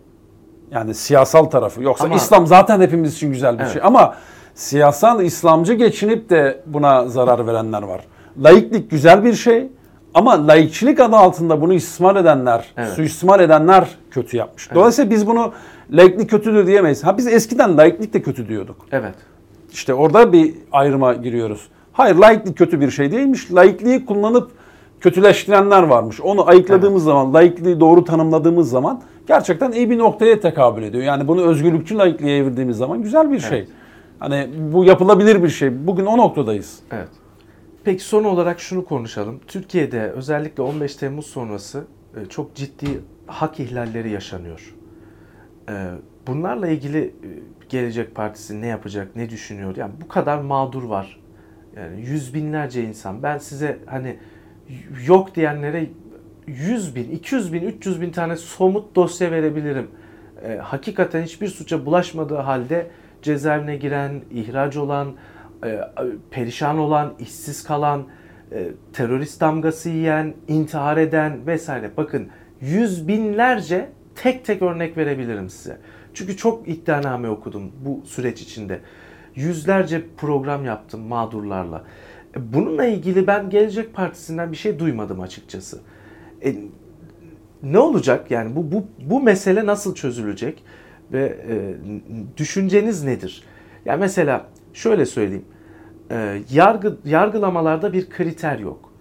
Yani siyasal tarafı. Yoksa Ama- İslam zaten hepimiz için güzel bir Evet. şey. Ama siyasal İslamcı geçinip de buna zarar verenler var. Laiklik güzel bir şey. Ama laikçilik adı altında bunu istismar edenler, Evet. suistimal edenler kötü yapmış. Dolayısıyla biz bunu laiklik kötüdür diyemeyiz. Ha biz eskiden laiklik de kötü diyorduk. evet. İşte orada bir ayrıma giriyoruz. Hayır laiklik kötü bir şey değilmiş. Laikliği kullanıp kötüleştirenler varmış. Onu ayıkladığımız zaman, laikliği doğru tanımladığımız zaman gerçekten iyi bir noktaya tekabül ediyor. Yani bunu özgürlükçü laikliğe evirdiğimiz zaman güzel bir şey. Hani bu yapılabilir bir şey. Bugün o noktadayız. Evet. Peki son olarak şunu konuşalım. Türkiye'de özellikle 15 Temmuz sonrası e, çok ciddi hak ihlalleri yaşanıyor. E, Bunlarla ilgili e, Gelecek Partisi ne yapacak, ne düşünüyor? Yani bu kadar mağdur var. Yani yüz binlerce insan. Ben size hani yok diyenlere 100 bin, 200 bin, 300 bin tane somut dosya verebilirim. E, hakikaten hiçbir suça bulaşmadığı halde cezaevine giren, ihraç olan, e, perişan olan, işsiz kalan, e, terörist damgası yiyen, intihar eden vesaire. Bakın yüz binlerce tek tek örnek verebilirim size. Çünkü çok iddianame okudum bu süreç içinde. Yüzlerce program yaptım mağdurlarla. Bununla ilgili ben Gelecek Partisi'nden bir şey duymadım açıkçası. E, ne olacak yani bu bu bu mesele nasıl çözülecek ve e, düşünceniz nedir? Ya mesela şöyle söyleyeyim. E, yargı yargılamalarda bir kriter yok.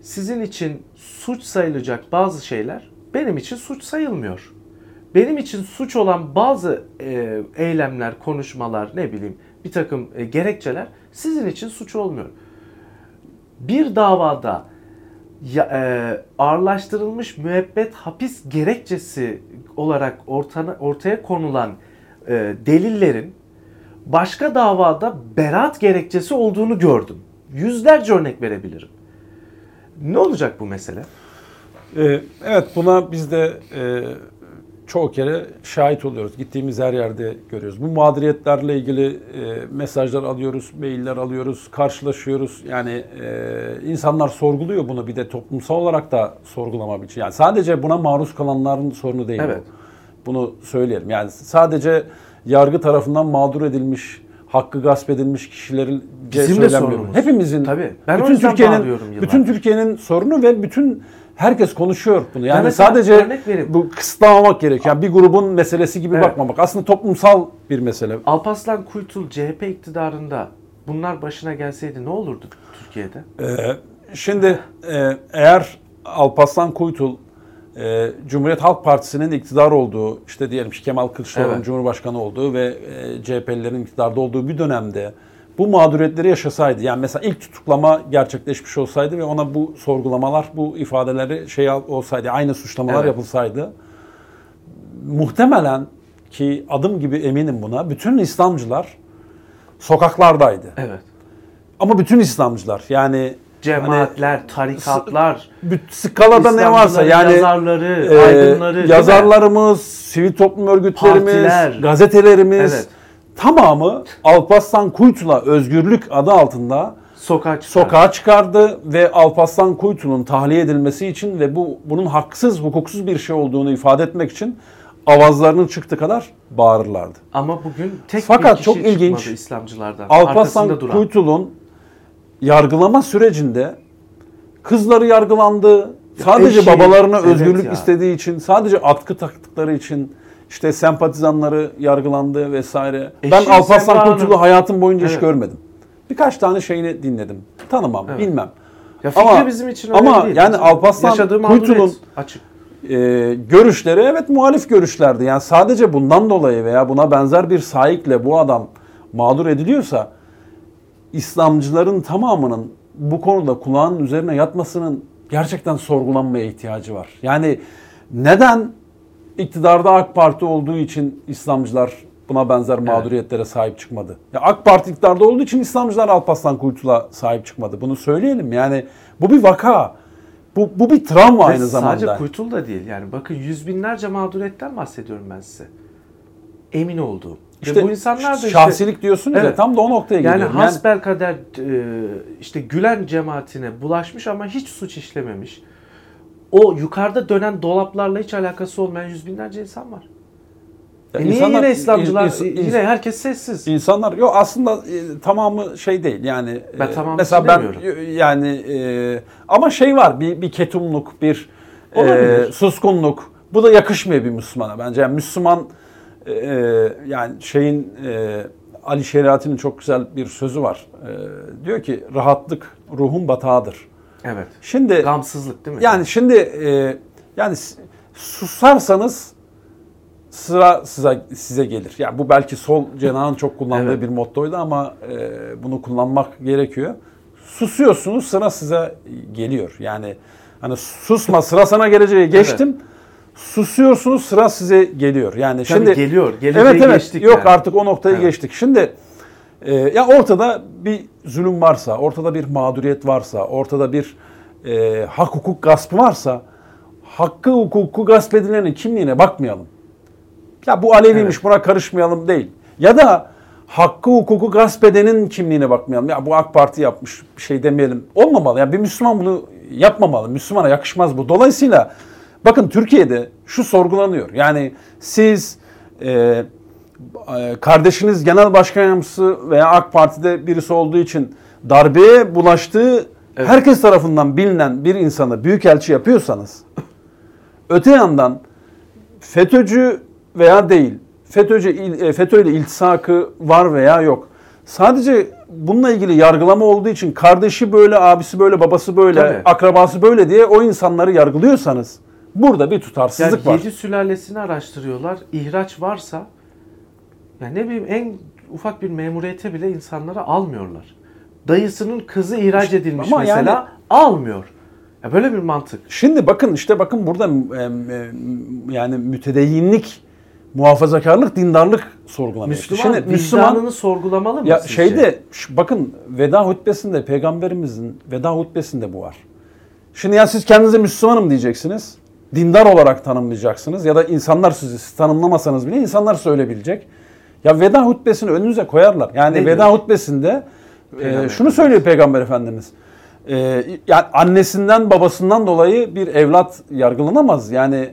Sizin için suç sayılacak bazı şeyler benim için suç sayılmıyor. Benim için suç olan bazı e, eylemler, konuşmalar, ne bileyim bir takım e, gerekçeler sizin için suç olmuyor. Bir davada ya, e, ağırlaştırılmış müebbet hapis gerekçesi olarak ortana, ortaya konulan e, delillerin başka davada beraat gerekçesi olduğunu gördüm. Yüzlerce örnek verebilirim. Ne olacak bu mesele? Ee, evet buna biz de e, çoğu kere şahit oluyoruz. Gittiğimiz her yerde görüyoruz. Bu mağduriyetlerle ilgili e, mesajlar alıyoruz, mailler alıyoruz, karşılaşıyoruz. Yani e, insanlar sorguluyor bunu bir de toplumsal olarak da sorgulama biçimi. Yani sadece buna maruz kalanların sorunu değil Evet. bu. Bunu söyleyelim. Yani sadece yargı tarafından mağdur edilmiş, hakkı gasp edilmiş kişilerin Bizim de sorunumuz. Hepimizin, Tabii. Ben bütün Türkiye'nin, bütün Türkiye'nin sorunu ve bütün herkes konuşuyor bunu. Yani mesela sadece örnek vereyim. bu kısıtlamamak gerekiyor. Yani bir grubun meselesi gibi Evet. bakmamak. Aslında toplumsal bir mesele. Alparslan Kuytul CHP iktidarında bunlar başına gelseydi ne olurdu Türkiye'de? Ee, şimdi e, eğer Alparslan Kuytul e, Cumhuriyet Halk Partisi'nin iktidar olduğu, işte diyelim ki Kemal Kılıçdaroğlu'nun Evet. Cumhurbaşkanı olduğu ve e, CHP'lilerin iktidarda olduğu bir dönemde bu mağduriyetleri yaşasaydı, yani mesela ilk tutuklama gerçekleşmiş olsaydı ve ona bu sorgulamalar, bu ifadeleri şey olsaydı, aynı suçlamalar Evet. yapılsaydı, muhtemelen ki adım gibi eminim buna, bütün İslamcılar sokaklardaydı. Evet. Ama bütün İslamcılar yani Cemaatler, tarikatlar, bir skalada ne varsa yani yazarları, e, aydınları, yazarlarımız, sivil toplum örgütlerimiz, Partiler. gazetelerimiz Evet. Tamamı Alparslan Kuytu'la özgürlük adı altında sokağa çıkar. sokağa çıkardı ve Alparslan Kuytu'nun tahliye edilmesi için ve bu bunun haksız, hukuksuz bir şey olduğunu ifade etmek için avazlarının çıktı kadar bağırırlardı. Ama bugün tek Fakat bir kişi çok ilginç. İslamcılardan. Alparslan. Kuytu'nun yargılama sürecinde kızları yargılandı. Sadece eşi, babalarına evet özgürlük ya. istediği için, sadece atkı taktıkları için işte sempatizanları yargılandı vesaire. Eşi ben Alparslan. Kuytu'lu hayatım boyunca hiç Evet. görmedim. Birkaç tane şeyini dinledim. Tanımam, Evet. bilmem. Ya Ama- bizim için öyle ama değil. yani Alparslan mağduriyet açık. Ee, görüşleri evet muhalif görüşlerdi. Yani sadece bundan dolayı veya buna benzer bir sahikle bu adam mağdur ediliyorsa İslamcıların tamamının bu konuda kulağının üzerine yatmasının gerçekten sorgulanmaya ihtiyacı var. Yani neden iktidarda AK Parti olduğu için İslamcılar buna benzer mağduriyetlere sahip çıkmadı? Ya AK Parti iktidarda olduğu için İslamcılar Alparslan Kuytu'la sahip çıkmadı. Bunu söyleyelim. Yani bu bir vaka. Bu, bu bir travma Ve aynı zamanda. Sadece Kuytul da değil yani bakın yüz binlerce mağduriyetten bahsediyorum ben size. Emin olduğum. Ve İşte bu insanlar da işte şahsilik diyorsun ya Evet. tam da o noktaya yani geliyorum. hasbel kader e, işte Gülen cemaatine bulaşmış ama hiç suç işlememiş. O yukarıda dönen dolaplarla hiç alakası olmayan yüz binlerce insan var. Ya E niye yine İslamcılar, ins- ins- yine herkes sessiz? insanlar yok aslında e, tamamı şey değil yani Ben e, tamamı mesela ben demiyorum. e, yani e, ama şey var bir bir ketumluk bir e, suskunluk bu da yakışmıyor bir Müslümana bence yani Müslüman e, e, yani şeyin e, Ali Şeriat'ın çok güzel bir sözü var E, diyor ki rahatlık ruhun batağıdır. Evet. Şimdi Gamsızlık değil mi? Yani şimdi e, yani susarsanız sıra size size gelir. Yani bu belki sol cenahın çok kullandığı Evet. bir mottoydu ama e, bunu kullanmak gerekiyor. Susuyorsunuz sıra size geliyor. Yani hani susma sıra sana geleceği geçtim. Susuyorsunuz sıra size geliyor. Yani Tabii şimdi geliyor. Geleceği evet evet geçtik yok yani. artık o noktayı Evet. geçtik. Şimdi e, ya ortada bir zulüm varsa, ortada bir mağduriyet varsa, ortada bir e, hak hukuk gaspı varsa hakkı hukuku gasp edilenin kimliğine bakmayalım. Ya bu Aleviymiş Evet. buna karışmayalım değil. Ya da hakkı hukuku gasp edenin kimliğine bakmayalım. Ya bu AK Parti yapmış bir şey demeyelim. Olmamalı. Yani bir Müslüman bunu yapmamalı. Müslümana yakışmaz bu. Dolayısıyla bakın Türkiye'de şu sorgulanıyor. Yani siz e, kardeşiniz genel başkan yardımcısı veya AK Parti'de birisi olduğu için darbeye bulaştığı Evet. herkes tarafından bilinen bir insanı büyükelçi yapıyorsanız öte yandan FETÖ'cü veya değil, FETÖ'cü, e, FETÖ ile iltisakı var veya yok. Sadece bununla ilgili yargılama olduğu için kardeşi böyle, abisi böyle, babası böyle, Tabii. akrabası böyle diye o insanları yargılıyorsanız burada bir yani tutarsızlık var. yedi sülalesini araştırıyorlar. İhraç varsa yani ne bileyim en ufak bir memuriyete bile insanları almıyorlar. Dayısının kızı ihraç edilmiş ama mesela yani- almıyor. Ya böyle bir mantık. Şimdi bakın işte bakın burada e, e, yani mütedeyyinlik, muhafazakarlık, dindarlık sorgulanıyor. Müslüman Şimdi vicdanını sorgulamalı mı Ya sizce? şeyde şu- bakın veda hutbesinde peygamberimizin veda hutbesinde bu var. Şimdi ya siz kendinize Müslümanım diyeceksiniz. Dindar olarak tanımlayacaksınız ya da insanlar sizi siz tanımlamasanız bile insanlar söyleyebilecek. Ya veda hutbesini önünüze koyarlar. Yani Ne veda diyor? hutbesinde e, şunu söylüyor peygamber efendimiz. E, yani annesinden babasından dolayı bir evlat yargılanamaz. Yani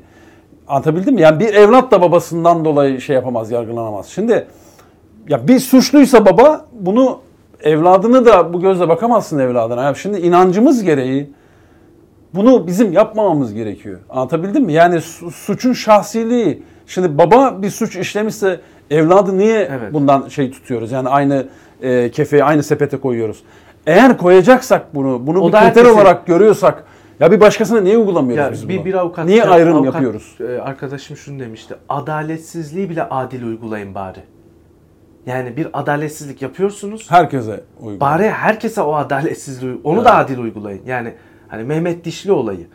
anlatabildim mi? Yani bir evlat da babasından dolayı şey yapamaz, yargılanamaz. Şimdi ya bir suçluysa baba bunu evladını da bu gözle bakamazsın evladına. Ya şimdi inancımız gereği bunu bizim yapmamamız gerekiyor. Anlatabildim mi? Yani su- suçun şahsiliği. Şimdi baba bir suç işlemişse evladı niye Evet. bundan şey tutuyoruz? Yani aynı e, kefeye, aynı sepete koyuyoruz. Eğer koyacaksak bunu, bunu O bir kriter herkesin- olarak görüyorsak Ya bir başkasına niye uygulamıyoruz Ya biz bir, bunu? bir avukat niye ayrım avukat, yapıyoruz? e, arkadaşım şunu demişti. Adaletsizliği bile adil uygulayın bari. Yani bir adaletsizlik yapıyorsunuz. Herkese uygulayın. Bari herkese o adaletsizliği, onu Evet. da adil uygulayın. Yani hani Mehmet Dişli olayı.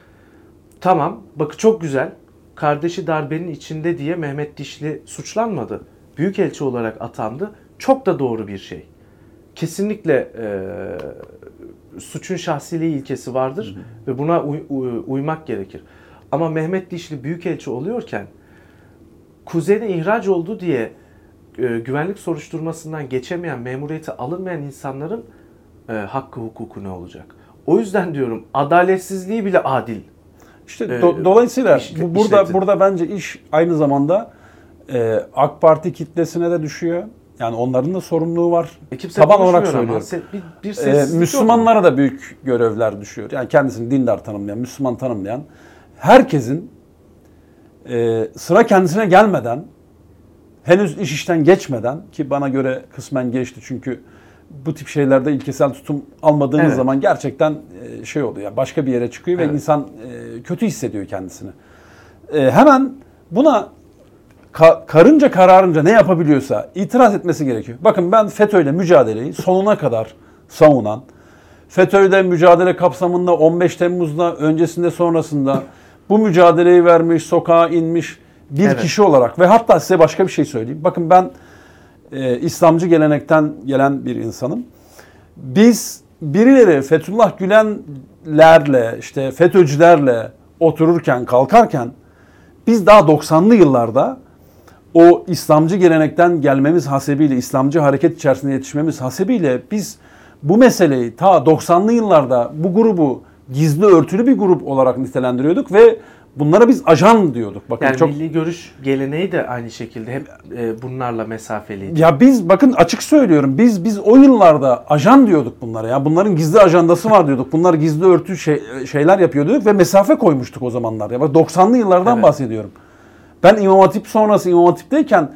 Tamam, bakın çok güzel. Kardeşi darbenin içinde diye Mehmet Dişli suçlanmadı. Büyükelçi olarak atandı. Çok da doğru bir şey. Kesinlikle e, suçun şahsiliği ilkesi vardır ve buna uy- uy- uymak gerekir. Ama Mehmet Dişli büyükelçi oluyorken kuzeyde ihraç oldu diye e, güvenlik soruşturmasından geçemeyen, memuriyete alınmayan insanların e, hakkı hukuku ne olacak? O yüzden diyorum adaletsizliği bile adil. İşte e, do- dolayısıyla iş- bu, burada işletin. burada bence iş aynı zamanda e, AK Parti kitlesine de düşüyor. Yani onların da sorumluluğu var. E kimse Taban olarak ama söylüyorum. se- bir, bir Ee, yok? Müslümanlara da büyük görevler düşüyor. Yani kendisini dindar tanımlayan, Müslüman tanımlayan herkesin e, sıra kendisine gelmeden, henüz iş işten geçmeden ki bana göre kısmen geçti çünkü bu tip şeylerde ilkesel tutum almadığınız Evet. zaman gerçekten e, şey oluyor. Yani başka bir yere çıkıyor Evet. ve insan e, kötü hissediyor kendisini. E, hemen buna ka- karınca kararınca ne yapabiliyorsa itiraz etmesi gerekiyor. Bakın ben FETÖ'yle mücadeleyi sonuna kadar savunan, FETÖ'yle mücadele kapsamında 15 Temmuz'da öncesinde sonrasında bu mücadeleyi vermiş, sokağa inmiş bir Evet. kişi olarak ve hatta size başka bir şey söyleyeyim. Bakın ben e, İslamcı gelenekten gelen bir insanım. Biz birileri Fethullah Gülenlerle işte FETÖ'cülerle otururken kalkarken biz daha 90'lı yıllarda o İslamcı gelenekten gelmemiz hasebiyle, İslamcı hareket içerisinde yetişmemiz hasebiyle biz bu meseleyi ta 90'lı yıllarda bu grubu gizli örtülü bir grup olarak nitelendiriyorduk ve bunlara biz ajan diyorduk. Bakın Yani çok milli görüş geleneği de aynı şekilde hep e, bunlarla mesafeliydi. ya biz bakın açık söylüyorum biz biz o yıllarda ajan diyorduk bunlara ya bunların gizli ajandası var diyorduk. Bunlar gizli örtü şey, şeyler yapıyor diyorduk ve mesafe koymuştuk o zamanlar. Ya bak 90'lı yıllardan Evet. bahsediyorum. Ben İmam Hatip sonrası İmam Hatip'teyken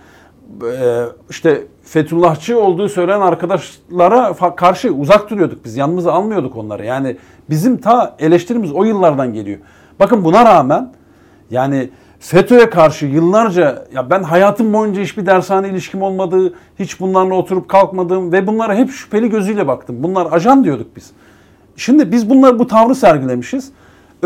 e, işte Fethullahçı olduğu söylenen arkadaşlara karşı uzak duruyorduk biz. Yanımıza almıyorduk onları. Yani bizim ta eleştirimiz o yıllardan geliyor. Bakın buna rağmen yani FETÖ'ye karşı yıllarca ya ben hayatım boyunca hiçbir dershane ilişkim olmadığı, hiç bunlarla oturup kalkmadığım ve bunlara hep şüpheli gözüyle baktım. Bunlar ajan diyorduk biz. Şimdi biz bunlar bu tavrı sergilemişiz.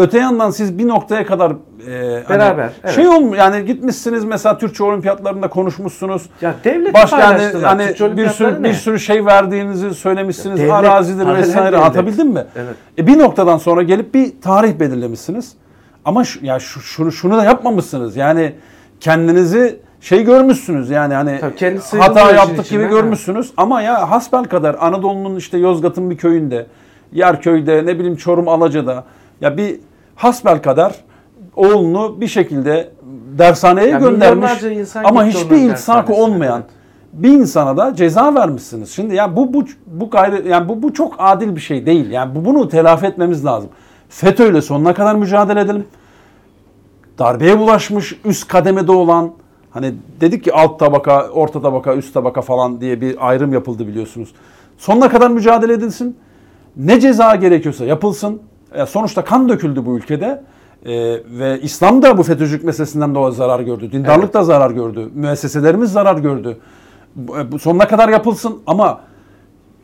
Öte yandan siz bir noktaya kadar e, hani Beraber, evet. şey olmuş yani gitmişsiniz mesela Türkçe olimpiyatlarında konuşmuşsunuz. Ya devleti Başka yani, hani bir sürü olimpiyatları bir ne? sürü şey verdiğinizi söylemişsiniz. Ya devlet, arazidir vesaire devlet. atabildim mi? Evet. E bir noktadan sonra gelip bir tarih belirlemişsiniz. Ama şu, ya şu, şunu, şunu da yapmamışsınız. Yani kendinizi şey görmüşsünüz yani hani Tabii hata yaptık gibi içinden, görmüşsünüz. Ama ya hasbel kadar Anadolu'nun işte Yozgat'ın bir köyünde, Yerköy'de, ne bileyim Çorum Alaca'da ya bir hasbel kadar oğlunu bir şekilde dershaneye Ya göndermiş ama hiçbir iltisakı olmayan evet. bir insana da ceza vermişsiniz. Şimdi ya bu bu bu gayrı yani bu bu çok adil bir şey değil. Yani bu bunu telafi etmemiz lazım. FETÖ'yle sonuna kadar mücadele edelim. Darbeye bulaşmış üst kademede olan hani dedik ki alt tabaka, orta tabaka, üst tabaka falan diye bir ayrım yapıldı biliyorsunuz. Sonuna kadar mücadele edilsin. Ne ceza gerekiyorsa yapılsın. E, sonuçta kan döküldü bu ülkede. E, ve İslam da bu FETÖ'cülük meselesinden dolayı zarar gördü. Dindarlık Evet. da zarar gördü. Müesseselerimiz zarar gördü. Bu, e, bu sonuna kadar yapılsın ama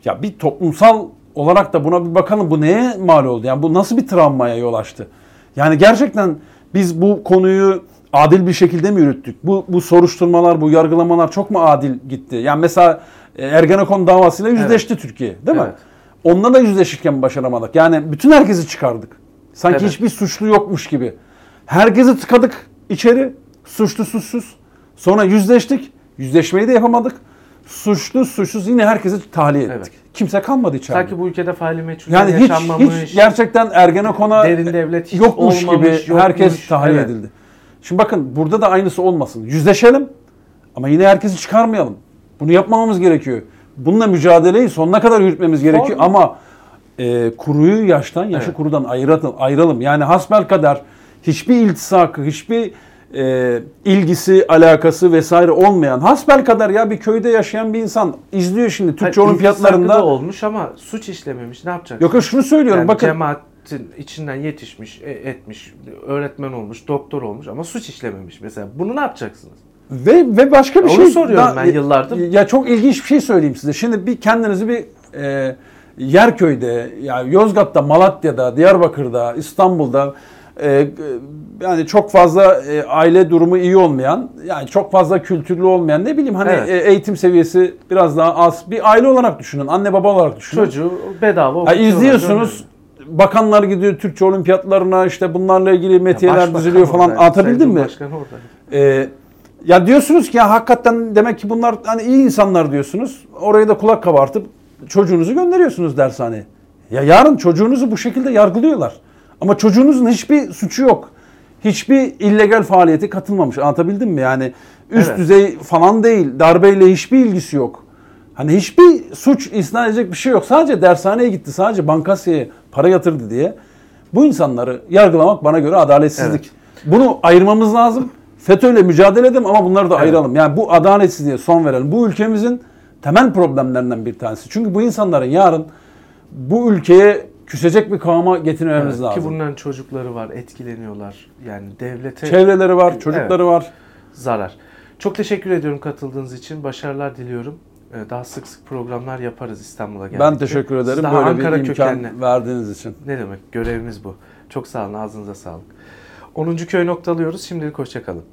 ya bir toplumsal olarak da buna bir bakalım bu neye mal oldu? Yani bu nasıl bir travmaya yol açtı? Yani gerçekten biz bu konuyu adil bir şekilde mi yürüttük? Bu, bu soruşturmalar, bu yargılamalar çok mu adil gitti? Yani mesela e, Ergenekon davasıyla yüzleşti Türkiye değil mi? Evet. Onunla da yüzleşirken başaramadık. Yani bütün herkesi çıkardık. Sanki Evet. hiçbir suçlu yokmuş gibi. Herkesi tıkadık içeri. Suçlu suçsuz. Sonra yüzleştik. Yüzleşmeyi de yapamadık. Suçlu suçsuz yine herkesi tahliye ettik. Evet. Kimse kalmadı içeride. Sanki bu ülkede faili meçhul yani hiç, yaşanmamış. hiç gerçekten Ergenekon'a Derin devlet hiç yokmuş gibi olmamış, yokmuş. herkes tahliye Evet. edildi. Şimdi bakın burada da aynısı olmasın. Yüzleşelim ama yine herkesi çıkarmayalım. Bunu yapmamamız gerekiyor. Bununla mücadeleyi sonuna kadar yürütmemiz gerekiyor Form- ama e, kuruyu yaştan, yaşı Evet. kurudan ayıralım, ayıralım. Yani hasbel kadar hiçbir iltisakı, hiçbir e, ilgisi, alakası vesaire olmayan hasbel kadar ya bir köyde yaşayan bir insan izliyor şimdi Türkçe Hayır, olimpiyatlarında. olmuş ama suç işlememiş. Ne yapacak? Yok şunu söylüyorum Yani bakın. Cemaat içinden yetişmiş, e- etmiş, öğretmen olmuş, doktor olmuş ama suç işlememiş mesela. Bunu ne yapacaksınız? Ve ve başka bir Onu şey soruyorum ben yıllardır. Ya çok ilginç bir şey söyleyeyim size. Şimdi bir kendinizi bir e, Yerköy'de, ya Yozgat'ta, Malatya'da, Diyarbakır'da, İstanbul'da e, yani çok fazla e, aile durumu iyi olmayan, yani çok fazla kültürlü olmayan ne bileyim hani Evet. e, eğitim seviyesi biraz daha az bir aile olarak düşünün, anne baba olarak düşünün. Çocuğu bedava okutuyorlar. izliyorsunuz bakanlar gidiyor Türkçe olimpiyatlarına işte bunlarla ilgili metiyeler diziliyor falan anlatabildim mi? Cumhurbaşkanı oradaydı. Ee, ya diyorsunuz ki ya hakikaten demek ki bunlar hani iyi insanlar diyorsunuz. Oraya da kulak kabartıp çocuğunuzu gönderiyorsunuz dershaneye. Ya yarın çocuğunuzu bu şekilde yargılıyorlar. Ama çocuğunuzun hiçbir suçu yok. Hiçbir illegal faaliyete katılmamış. Anlatabildim mi? Yani üst Evet. düzey falan değil. Darbeyle hiçbir ilgisi yok. Hani hiçbir suç isnat edecek bir şey yok. Sadece dershaneye gitti. Sadece bankasiyeye para yatırdı diye. Bu insanları yargılamak bana göre adaletsizlik. Bunu ayırmamız lazım. FETÖ'yle mücadele edelim ama bunları da Evet. ayıralım. Yani bu adaletsizliğe son verelim. Bu ülkemizin temel problemlerinden bir tanesi. Çünkü bu insanların yarın bu ülkeye küsecek bir kıvama getirmemiz Evet, lazım. Ki bunların çocukları var, etkileniyorlar. Yani devlete Çevreleri var, çocukları Evet. var. zarar. Çok teşekkür ediyorum katıldığınız için. Başarılar diliyorum. Ee, Daha sık sık programlar yaparız İstanbul'a geldikçe. Ben teşekkür Siz ederim daha böyle Ankara bir imkan kökenli. verdiğiniz için. Ne demek? Görevimiz bu. Çok sağ olun. Ağzınıza sağlık. 10. köy noktalıyoruz. Şimdilik hoşçakalın.